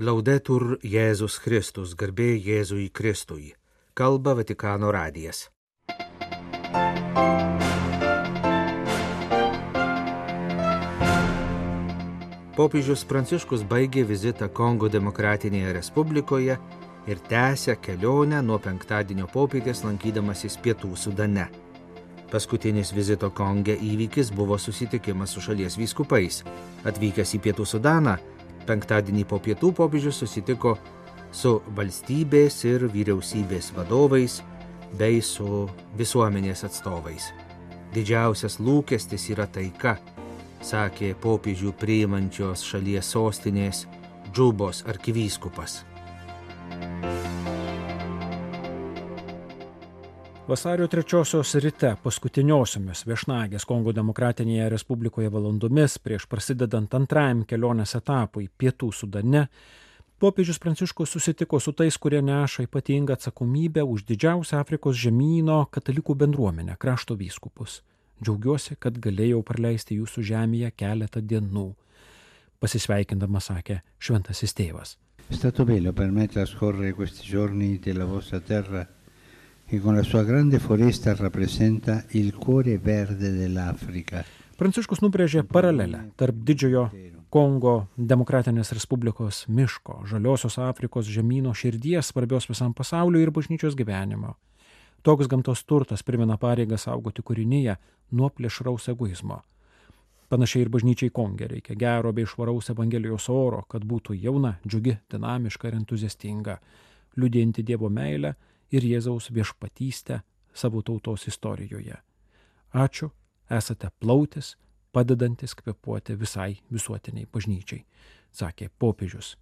Laudetur Jėzus Kristus, garbė Jėzui Kristui. Kalba Vatikano radijas. Popiežius Pranciškus baigė vizitą Kongo Demokratinėje Respublikoje ir tęsė kelionę nuo penktadienio popietės lankydamasis Pietų Sudane. Paskutinis vizito Konge įvykis buvo susitikimas su šalies vyskupais. Atvykęs į Pietų Sudaną, penktadienį po pietų popiežius susitiko su valstybės ir vyriausybės vadovais bei su visuomenės atstovais. Didžiausias lūkestis yra taika, sakė popiežių priimančios šalies sostinės Džubos arkivyskupas. Vasario trečiosios ryte paskutiniosiomis viešnagės Kongo Demokratinėje Respublikoje valandomis prieš prasidedant antrajam kelionės etapui Pietų Sudane, popiežius Pranciškus susitiko su tais, kurie neša ypatingą atsakomybę už didžiausią Afrikos žemynų katalikų bendruomenę - krašto vyskupus. Džiaugiuosi, kad galėjau praleisti jūsų žemėje keletą dienų. Pasisveikindamas sakė šventasis tėvas. È stato bello per me trascorrere questi giorni della vostra terra che con la sua grande foresta rappresenta il cuore verde dell'Africa. Pranciškus nubrėžė paralelę tarp didžiojo Kongo Demokratinės Respublikos miško, žaliosios Afrikos žemynų širdies svarbios visam pasauliu ir bažnyčios gyvenimo. Toks gamtos turtas primena pareigą saugoti kūrinyje nuo plėšraus egoizmo. Panašiai ir bažnyčiai Kongė reikia gero bei švaraus Evangelijos oro, kad būtų jauna, džiugi, dinamiška ir entuziastinga, liūdinti Dievo meilę ir Jėzaus viešpatystę savo tautos istorijoje. Ačiū, esate plautis, padedantis kvepuoti visai visuotiniai bažnyčiai, sakė popiežius.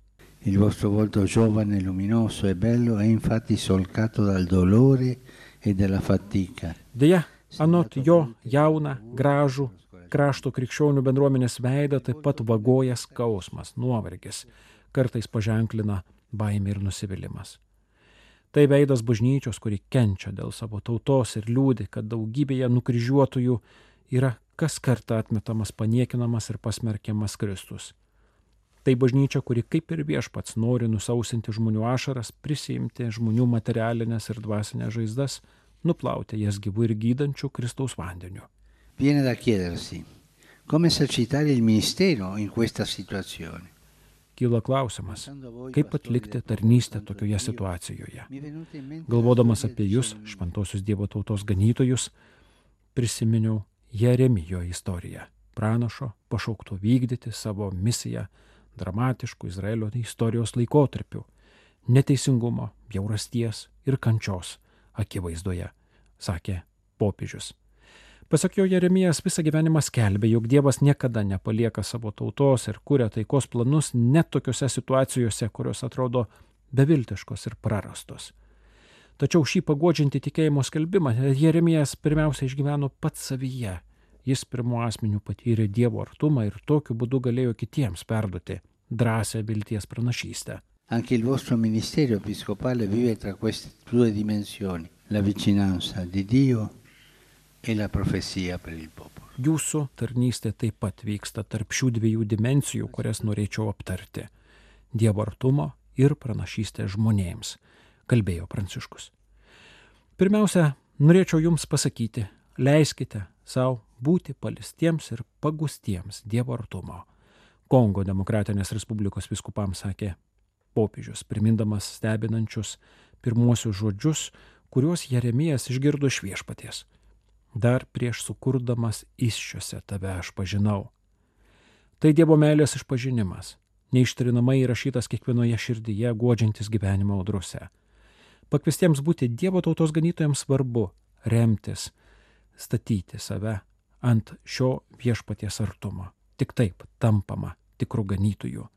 Il vostro volto giovane, luminoso e bello è infatti solcato dal dolore e dalla fatica. Deja, anot jo jauną, gražų krašto krikščionių bendruomenės veidą taip pat vagoja skausmas, nuovargis, kartais paženklina baimė ir nusivylimas. Tai veidas bažnyčios, kuri kenčia dėl savo tautos ir liūdi, kad daugybėje nukryžiuotųjų yra kas kartą atmetamas, paniekinamas ir pasmerkiamas Kristus. Tai bažnyčia, kuri kaip ir viešpats nori nusausinti žmonių ašaras, prisijimti žmonių materialinės ir dvasinės žaizdas, nuplauti jas gyvų ir gydančių Kristaus vandeniu. Viene da chiedersi come esercitare il ministero in questa situazione. Kyla klausimas, kaip atlikti tarnystę tokioje situacijoje. Galvodamas apie jūs, šventosius Dievo tautos ganytojus, prisiminiau Jeremijo istoriją, pranašo pašaukto vykdyti savo misiją dramatiškų Izraelio istorijos laikotarpių - neteisingumo, bjaurasties ir kančios akivaizdoje, sakė popiežius. Pasak jo Jeremijas visą gyvenimą skelbė, jog Dievas niekada nepalieka savo tautos ir kuria taikos planus net tokiuose situacijose, kurios atrodo beviltiškos ir prarastos. Tačiau šį pagodžiantį tikėjimo skelbimą Jeremijas pirmiausia išgyveno pats savyje. Jis pirmo asmeniu patyrė Dievo artumą ir tokiu būdu galėjo kitiems perduoti drąsią vilties pranašystę. Anche il vostro ministero episcopale vive tra queste due dimensioni, la vicinanza di Dio e la profezia per il popolo. Jūsų tarnystė taip pat vyksta tarp šių dviejų dimensijų, kurias norėčiau aptarti - Dievo artumo ir pranašystė žmonėms, kalbėjo Pranciškus. Pirmiausia, norėčiau Jums pasakyti, leiskite savo būti palistiems ir pagustiems Dievo artumo. Kongo Demokratinės Respublikos viskupams sakė popiežius, primindamas stebinančius pirmuosius žodžius, kuriuos Jeremijas išgirdo iš viešpaties. Dar prieš sukurdamas iššiose tave aš pažinau. Tai Dievo meilės išpažinimas, neištrinamai įrašytas kiekvienoje širdyje, godžiantis gyvenimo audrose. Pakvistiems būti Dievo tautos ganytojams svarbu remtis, statyti save ant šio viešpaties artumo. Tik taip tampama tikrų ganytojų.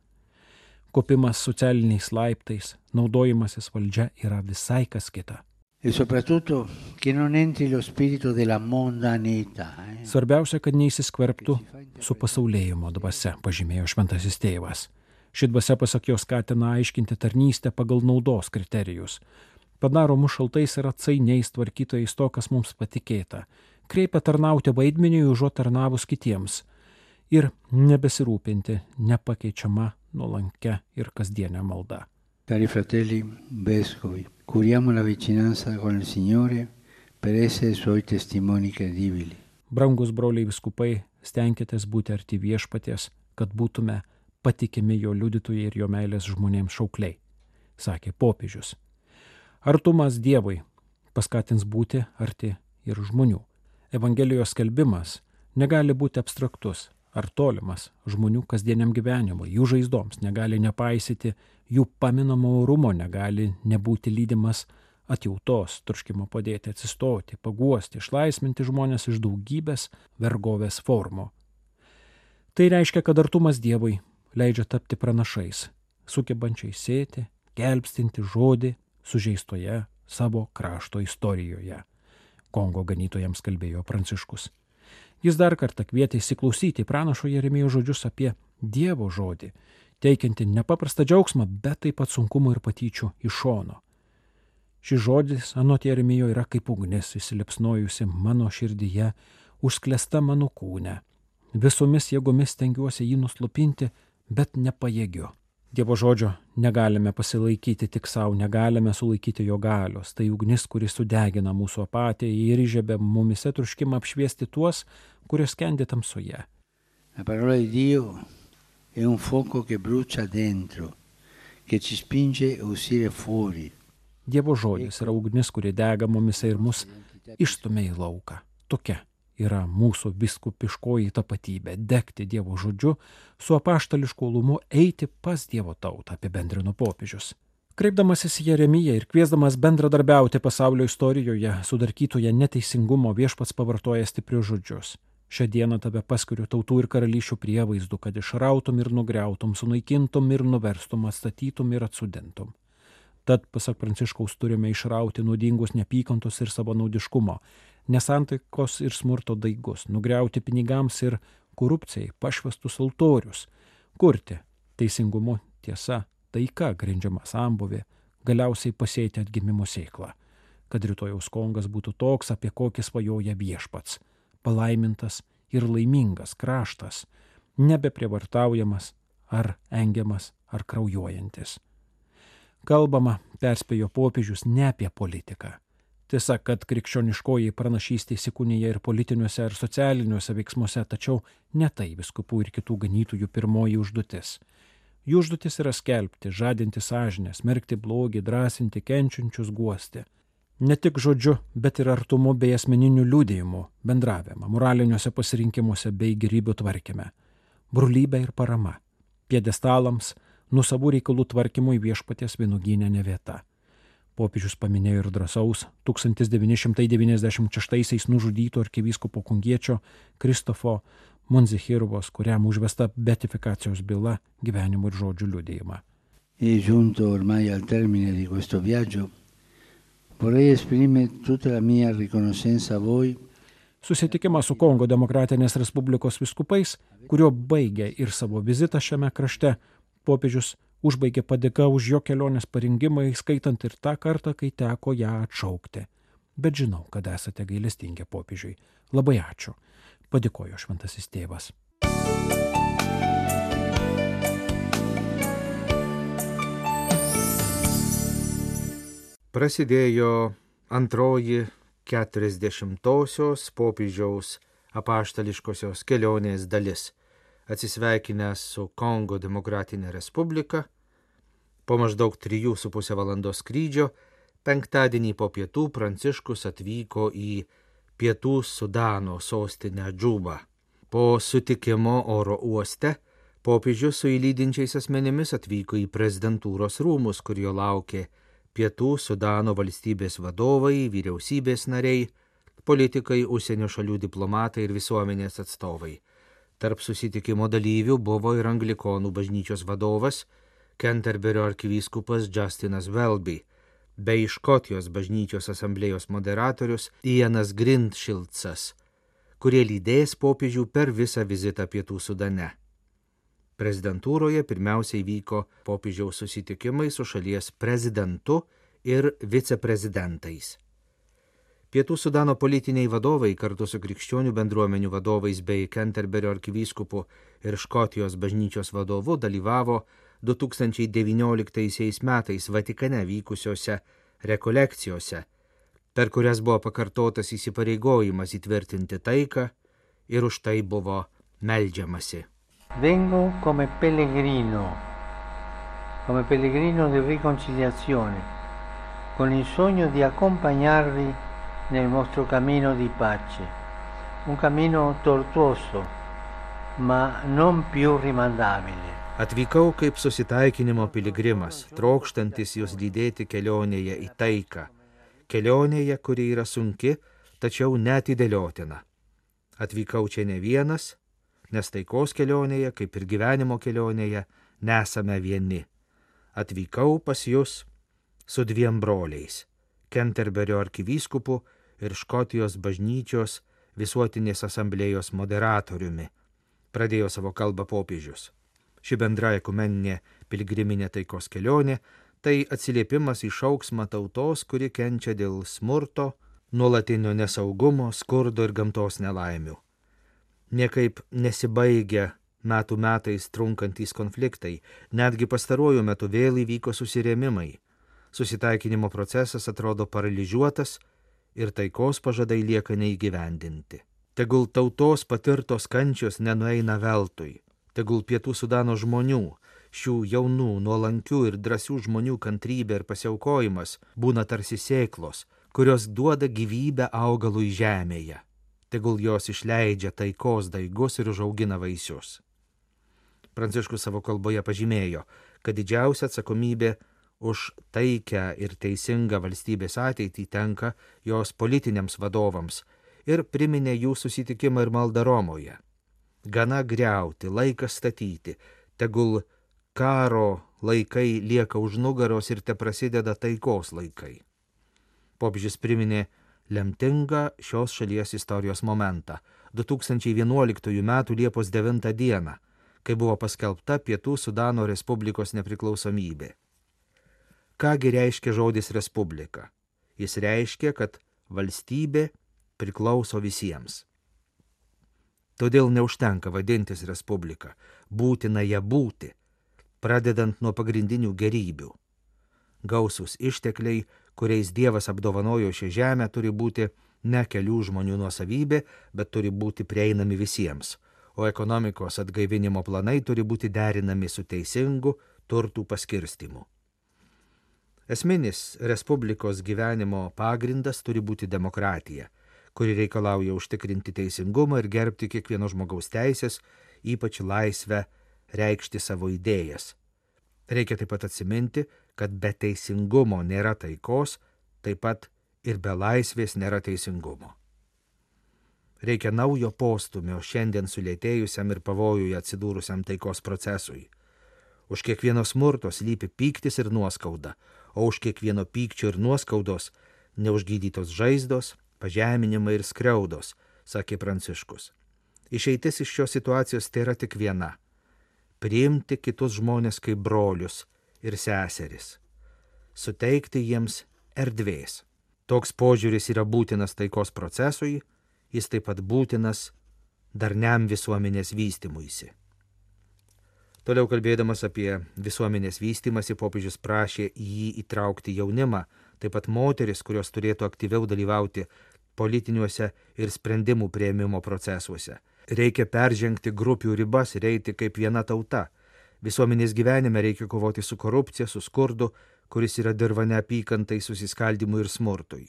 Kopimas socialiniais laiptais, naudojimasis valdžia yra visai kas kita. E soprattutto che non entri lo spirito della mondanità. Eh? Svarbiausia, kad neįsiskverbtų su pasaulėjimo dvasia, pažymėjo šventasis tėvas. Ši dvasia, pasak jo, skatina aiškinti tarnystę pagal naudos kriterijus. Padaro mus šaltais ir atsainiais tvarkytojais to, kas mums patikėta. Kreipia tarnauti vaidmeniui užuot tarnavus kitiems. Ir nebesirūpinti nepakeičiama nuolankia ir kasdienė malda. Cari fratelli vescovi, curiamo la vicinanza con il Signore per essere suoi testimoni credibili. Brangus broliai viskupai, stenkitės būti arti viešpaties, kad būtume patikimi jo liudytojai ir jo meilės žmonėms šaukliai, sakė popiežius. Artumas Dievui paskatins būti arti ir žmonių. Evangelijos skelbimas negali būti abstraktus ar tolimas žmonių kasdieniam gyvenimui, jų žaizdoms, negali nepaisyti jų paminamo orumo, negali nebūti lydimas atjautos, turškimo padėti atsistoti, paguosti, išlaisvinti žmonės iš daugybės vergovės formų. Tai reiškia, kad artumas Dievui leidžia tapti pranašais, sugebančiai sėti, gelbstinti žodį sužeistoje savo krašto istorijoje. Kongo ganytojams kalbėjo Pranciškus. Jis dar kartą kvietė įsiklausyti pranašo Jeremijo žodžius apie Dievo žodį, teikianti nepaprastą džiaugsmą, bet taip pat sunkumų ir patyčių iš šono. Šis žodis, anot Jeremijo, yra kaip ugnis įsilipsnojusi mano širdyje, užsklesta mano kūne. Visomis jėgomis tengiuosi jį nuslopinti, bet nepajėgiu. Dievo žodžio negalime pasilaikyti tik savo, negalime sulaikyti jo galios. Tai ugnis, kuris sudegina mūsų apatiją ir įžiebė mumise truškimą apšviesti tuos, kurie skendi tamsoje. La parola di Dio è un fuoco che brucia dentro, che ci spinge a uscire fuori. Dievo žodis yra ugnis, kuri dega mumise ir mus išstumia į lauką. Tokia yra mūsų biskupiškoji tapatybė - degti Dievo žodžiu, su apaštališku lumu eiti pas Dievo tautą, apibendrino popiežius. Kreipdamasis į Jeremiją ir kviesdamas bendradarbiauti pasaulio istorijoje sudarkytoje neteisingumo viešpats pavartoja stiprius žodžius. Šią dieną tave paskiriu tautų ir karalysčių prievaizdų, kad išrautum ir nugriautum, sunaikintum ir nuverstum, atstatytum ir atsudintum. Tad, pasak Pranciškaus, turime išrauti nuodingus neapykantos ir savanaudiškumo, nesantaikos ir smurto daigus, nugriauti pinigams ir korupcijai pašvestus altorius, kurti teisingumu tiesa, taika grindžiama sambuvė, galiausiai pasėti atgimimo sėklą, kad rytojaus Kongas būtų toks, apie kokį svajoja viešpats - palaimintas ir laimingas kraštas, nebeprievartaujamas ar engiamas ar kraujuojantis. Kalbama, perspėjo popiežius, ne apie politiką Tiesa, kad krikščioniškoji pranašystė įsikūnyje ir politiniuose ir socialiniuose veiksmuose, tačiau ne tai viskupų ir kitų ganytojų pirmoji užduotis. Jų užduotis yra skelbti, žadinti sąžinę, smerkti blogį, drąsinti kenčiančius guosti. Ne tik žodžiu, bet ir artumu bei asmeniniu liūdėjimu, bendravimą, moraliniuose pasirinkimuose bei gerybių tvarkime. Brolybė ir parama. Piedestalams, nusavų reikalų tvarkymui viešpaties vienugynė ne vieta Popiežius paminėjo ir drąsaus 1996-aisiais nužudyto arkivyskupo kungiečio Kristofo Monzihirvos, kuriam užvesta betifikacijos byla gyvenimo ir žodžių liudėjimą. E giunto ormai al termine di questo viaggio, vorrei esprimere tutta la mia riconoscenza a voi Susitikimas su Kongo Demokratinės Respublikos viskupais, kurio baigė ir savo vizitą šiame krašte, popiežius užbaigė padėka už jo kelionės parengimą, įskaitant ir tą kartą, kai teko ją atšaukti. Bet žinau, kad esate gailestingi popiežiui. Labai ačiū. Padėkojo šventasis tėvas. Prasidėjo antroji 40-osios popiežiaus apaštališkosios kelionės dalis atsisveikinęs su Kongo Demokratinė Respublika, po maždaug 3,5 valandos skrydžio penktadienį po pietų Pranciškus atvyko į Pietų Sudano sostinę Džubą. Po sutikimo oro uoste popiežius su įlydinčiais asmenimis atvyko į prezidentūros rūmus, kur jo laukė Pietų Sudano valstybės vadovai, vyriausybės nariai, politikai, užsienio šalių diplomatai ir visuomenės atstovai. Tarp susitikimo dalyvių buvo ir anglikonų bažnyčios vadovas Kenterberio arkivyskupas Justinas Welby bei Škotijos bažnyčios asamblėjos moderatorius Ianas Grindšilcas, kurie lydės popiežių per visą vizitą Pietų Sudane. Prezidentūroje pirmiausiai vyko popiežiaus susitikimai su šalies prezidentu ir viceprezidentais. Pietų Sudano politiniai vadovai kartu su krikščionių bendruomenių vadovais bei Kenterberio arkivyskupu ir Škotijos bažnyčios vadovu dalyvavo 2019 metais Vatikane vykusiuose rekolekcijose, per kurias buvo pakartotas įsipareigojimas įtvirtinti taiką ir už tai buvo meldžiamasi. Vengo come pellegrino, come pellegrino di riconciliazione, con il sogno di accompagnarvi nel vostro cammino di pace, un cammino tortuoso, ma non più rimandabile. Atvykau kaip susitaikinimo piligrimas, trokštantis jūs lydėti kelionėje į taiką, kelionėje, kuri yra sunki, tačiau netidėliotina. Atvykau čia ne vienas, nes taikos kelionėje, kaip ir gyvenimo kelionėje, nesame vieni. Atvykau pas jūs su dviem broliais - Kenterberio arkivyskupu ir Škotijos bažnyčios visuotinės asamblėjos moderatoriumi. Pradėjo savo kalbą popiežius. Ši bendra ekumeninė piligriminė taikos kelionė tai atsiliepimas į šauksmą tautos, kuri kenčia dėl smurto, nuolatinio nesaugumo, skurdo ir gamtos nelaimių. Niekaip nesibaigia metų metais trunkantys konfliktai, netgi pastaruoju metu vėl įvyko susirėmimai. Susitaikinimo procesas atrodo paralyžiuotas ir taikos pažadai lieka neįgyvendinti. Tegul tautos patirtos kančios nenueina veltui, tegul pietų sudano žmonių, šių jaunų, nuolankių ir drąsių žmonių kantrybė ir pasiaukojimas būna tarsi sėklos, kurios duoda gyvybę augalui žemėje. Tegul jos išleidžia taikos daigus ir užaugina vaisius. Pranciškus savo kalboje pažymėjo, kad didžiausia atsakomybė už taikę ir teisingą valstybės ateitį tenka jos politiniams vadovams ir priminė jų susitikimą ir maldą Romoje. Gana greuti, laikas statyti, tegul karo laikai lieka už nugaros ir te prasideda taikos laikai. Popžis priminė lemtingą šios šalies istorijos momentą - 2011 m. Liepos 9 d kai buvo paskelbta Pietų Sudano Respublikos nepriklausomybė. Kągi reiškia žodis Respublika? Jis reiškia, kad valstybė priklauso visiems. Todėl neužtenka vadintis Respublika, būtina ją būti, pradedant nuo pagrindinių gerybių. Gausus ištekliai, kuriais Dievas apdovanojo šią žemę, turi būti ne kelių žmonių nuosavybė, bet turi būti prieinami visiems o ekonomikos atgaivinimo planai turi būti derinami su teisingu turtų paskirstimu. Esminis Respublikos gyvenimo pagrindas turi būti demokratija, kuri reikalauja užtikrinti teisingumą ir gerbti kiekvieno žmogaus teisės, ypač laisvę reikšti savo idėjas. Reikia taip pat atsiminti, kad be teisingumo nėra taikos, taip pat ir be laisvės nėra teisingumo. Reikia naujo postumio šiandien sulėtėjusiam ir pavojuje atsidūrusiam taikos procesui. Už kiekvieno smurto slypi pyktis ir nuoskauda, o už kiekvieno pykčio ir nuoskaudos neužgydytos žaizdos, pažeminimai ir skriaudos, sakė Pranciškus. Išeitis iš šios situacijos tai yra tik viena - priimti kitus žmonės kaip brolius ir seseris, suteikti jiems erdvės. Toks požiūris yra būtinas taikos procesui, jis taip pat būtinas darniam visuomenės vystimuisi. Toliau kalbėdamas apie visuomenės vystimąsi, popiežius prašė į jį įtraukti jaunimą, taip pat moteris, kurios turėtų aktyviau dalyvauti politiniuose ir sprendimų prieimimo procesuose. Reikia peržengti grupių ribas ir eiti kaip viena tauta. Visuomenės gyvenime reikia kovoti su korupcija, su skurdu, kuris yra dirba neapykantai, susiskaldimui ir smurtui.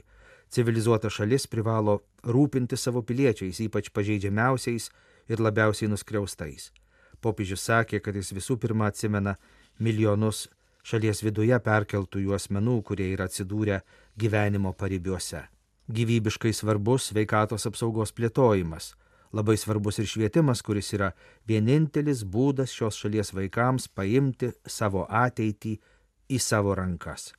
Civilizuota šalis privalo rūpinti savo piliečiais, ypač pažeidžiamiausiais ir labiausiai nuskriaustais. Popiežius sakė, kad jis visų pirma atsimena milijonus šalies viduje perkeltųjų asmenų, kurie yra atsidūrę gyvenimo paribiuose. Gyvybiškai svarbus sveikatos apsaugos plėtojimas, labai svarbus ir švietimas, kuris yra vienintelis būdas šios šalies vaikams paimti savo ateitį į savo rankas.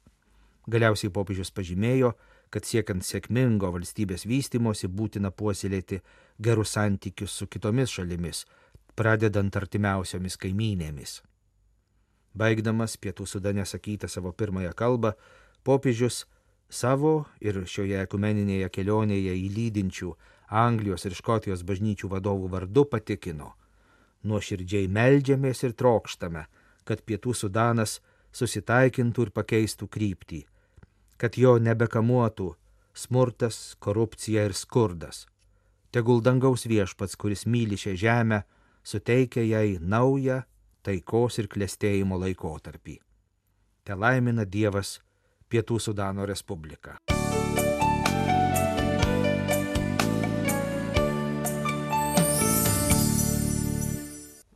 Galiausiai popiežius pažymėjo, kad siekiant sėkmingo valstybės vystimosi būtina puoselėti gerus santykius su kitomis šalimis, pradedant artimiausiomis kaimynėmis. Baigdamas pietų sudane sakytą savo pirmąją kalbą, popiežius Savo ir šioje ekumeninėje kelionėje įlydinčių Anglijos ir Škotijos bažnyčių vadovų vardu patikino. Nuoširdžiai meldžiamės ir trokštame, kad Pietų Sudanas susitaikintų ir pakeistų kryptį, kad jo nebekamuotų smurtas, korupcija ir skurdas. Tegul dangaus viešpats, kuris myli šią žemę, suteikia jai naują taikos ir klėstėjimo laikotarpį. Te laimina Dievas Pietų Sudano Respubliką.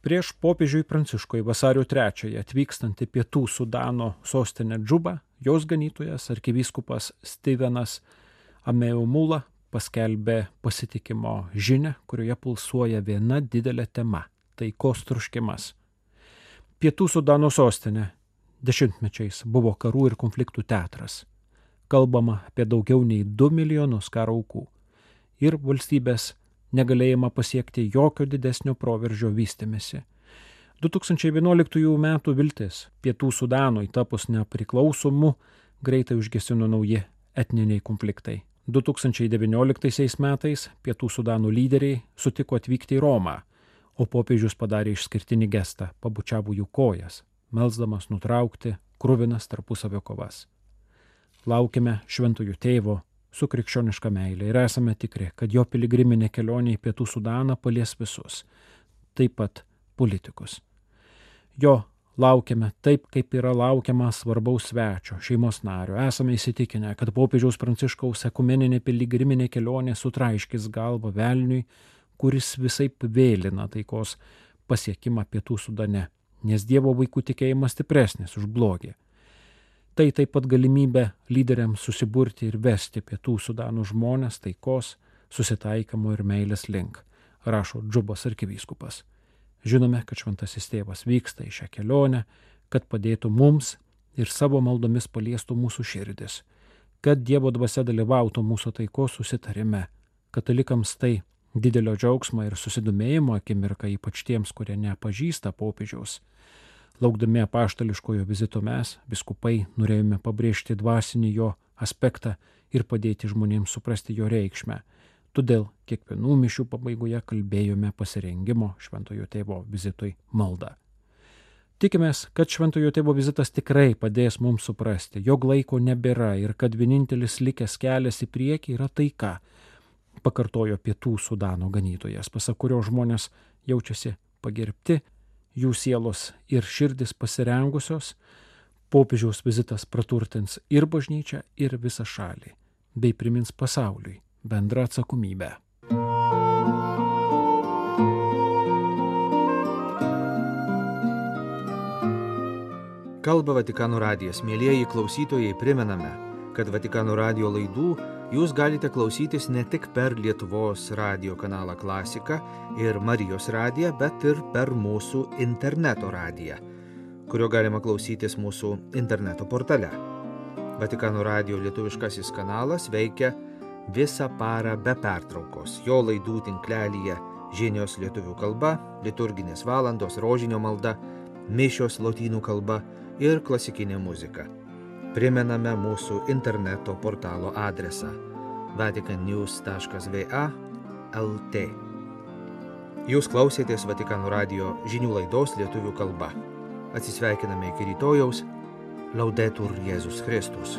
Prieš popiežiui Pranciškui vasario 3 atvykstant į Pietų Sudano sostinę Džubą, jos ganytojas arkivyskupas Stevenas Ameumula paskelbė pasitikimo žinę, kurioje pulsuoja viena didelė tema - taikos truškimas. Pietų Sudano sostinė dešimtmečiais buvo karų ir konfliktų teatras. Kalbama apie daugiau nei 2 milijonus karo aukų ir valstybės negalėjimą pasiekti jokio didesnio proveržio vystimėsi. 2011 m. viltis Pietų Sudanui tapus nepriklausomu greitai užgesino nauji etniniai konfliktai. 2019 metais Pietų Sudano lyderiai sutiko atvykti į Romą, o popiežius padarė išskirtinį gestą, pabučiavo jų kojas, melsdamas nutraukti krūvinas tarpusavio kovas. Laukime šventųjų tėvo su krikščioniška meilė ir esame tikri, kad jo piligriminė kelionė į Pietų Sudaną palies visus, taip pat politikus. Jo laukiame taip, kaip yra laukiama svarbaus svečio, šeimos nario. Esame įsitikinę, kad popiežiaus pranciškaus ekumeninė piligriminė kelionė sutraiškis galvą velniui, kuris visai vėlina taikos pasiekimą Pietų Sudane nes Dievo vaikų tikėjimas stipresnis už blogį. Tai taip pat galimybė lyderiams susiburti ir vesti pietų sudanų žmonės taikos, susitaikymo ir meilės link, rašo Džubos arkivyskupas. Žinome, kad šventasis tėvas vyksta į šią kelionę, kad padėtų mums ir savo maldomis paliestų mūsų širdis, kad Dievo dvasia dalyvautų mūsų taikos susitarime. Katalikams tai didelio džiaugsmo ir susidomėjimo akimirka, ypač tiems, kurie nepažįsta popiežiaus. Laukdami apaštališkojo vizito mes, biskupai, norėjome pabrėžti dvasinį jo aspektą ir padėti žmonėms suprasti jo reikšmę. Todėl kiekvienų mišių pabaigoje kalbėjome pasirengimo šventojo tėvo vizitui maldą. Tikimės, kad šventojo tėvo vizitas tikrai padės mums suprasti, jog laiko nebėra ir kad vienintelis likęs kelias į priekį yra taika, pakartojo pietų Sudano ganytojas, pasak kurio žmonės jaučiasi pagerbti, jų sielos ir širdis pasirengusios, popiežiaus vizitas praturtins ir bažnyčią, ir visą šalį, bei primins pasauliui bendrą atsakomybę. Kalba Vatikano radijas. Mėlyjeji klausytojai, primename, kad Vatikano radio laidų jūs galite klausytis ne tik per Lietuvos radio kanalą Klasika ir Marijos radiją, bet ir per mūsų interneto radiją, kurio galima klausytis mūsų interneto portale. Vatikano radio lietuviškasis kanalas veikia visą parą be pertraukos. Jo laidų tinklelyje žinios lietuvių kalba, liturginės valandos, rožinio malda, mišios lotynų kalba ir klasikinė muzika. Primename mūsų interneto portalo adresą vaticannews.va lt. Jūs klausėtės Vatikano radio žinių laidos lietuvių kalba. Atsisveikiname iki rytojaus. Laudetur Jėzus Kristus.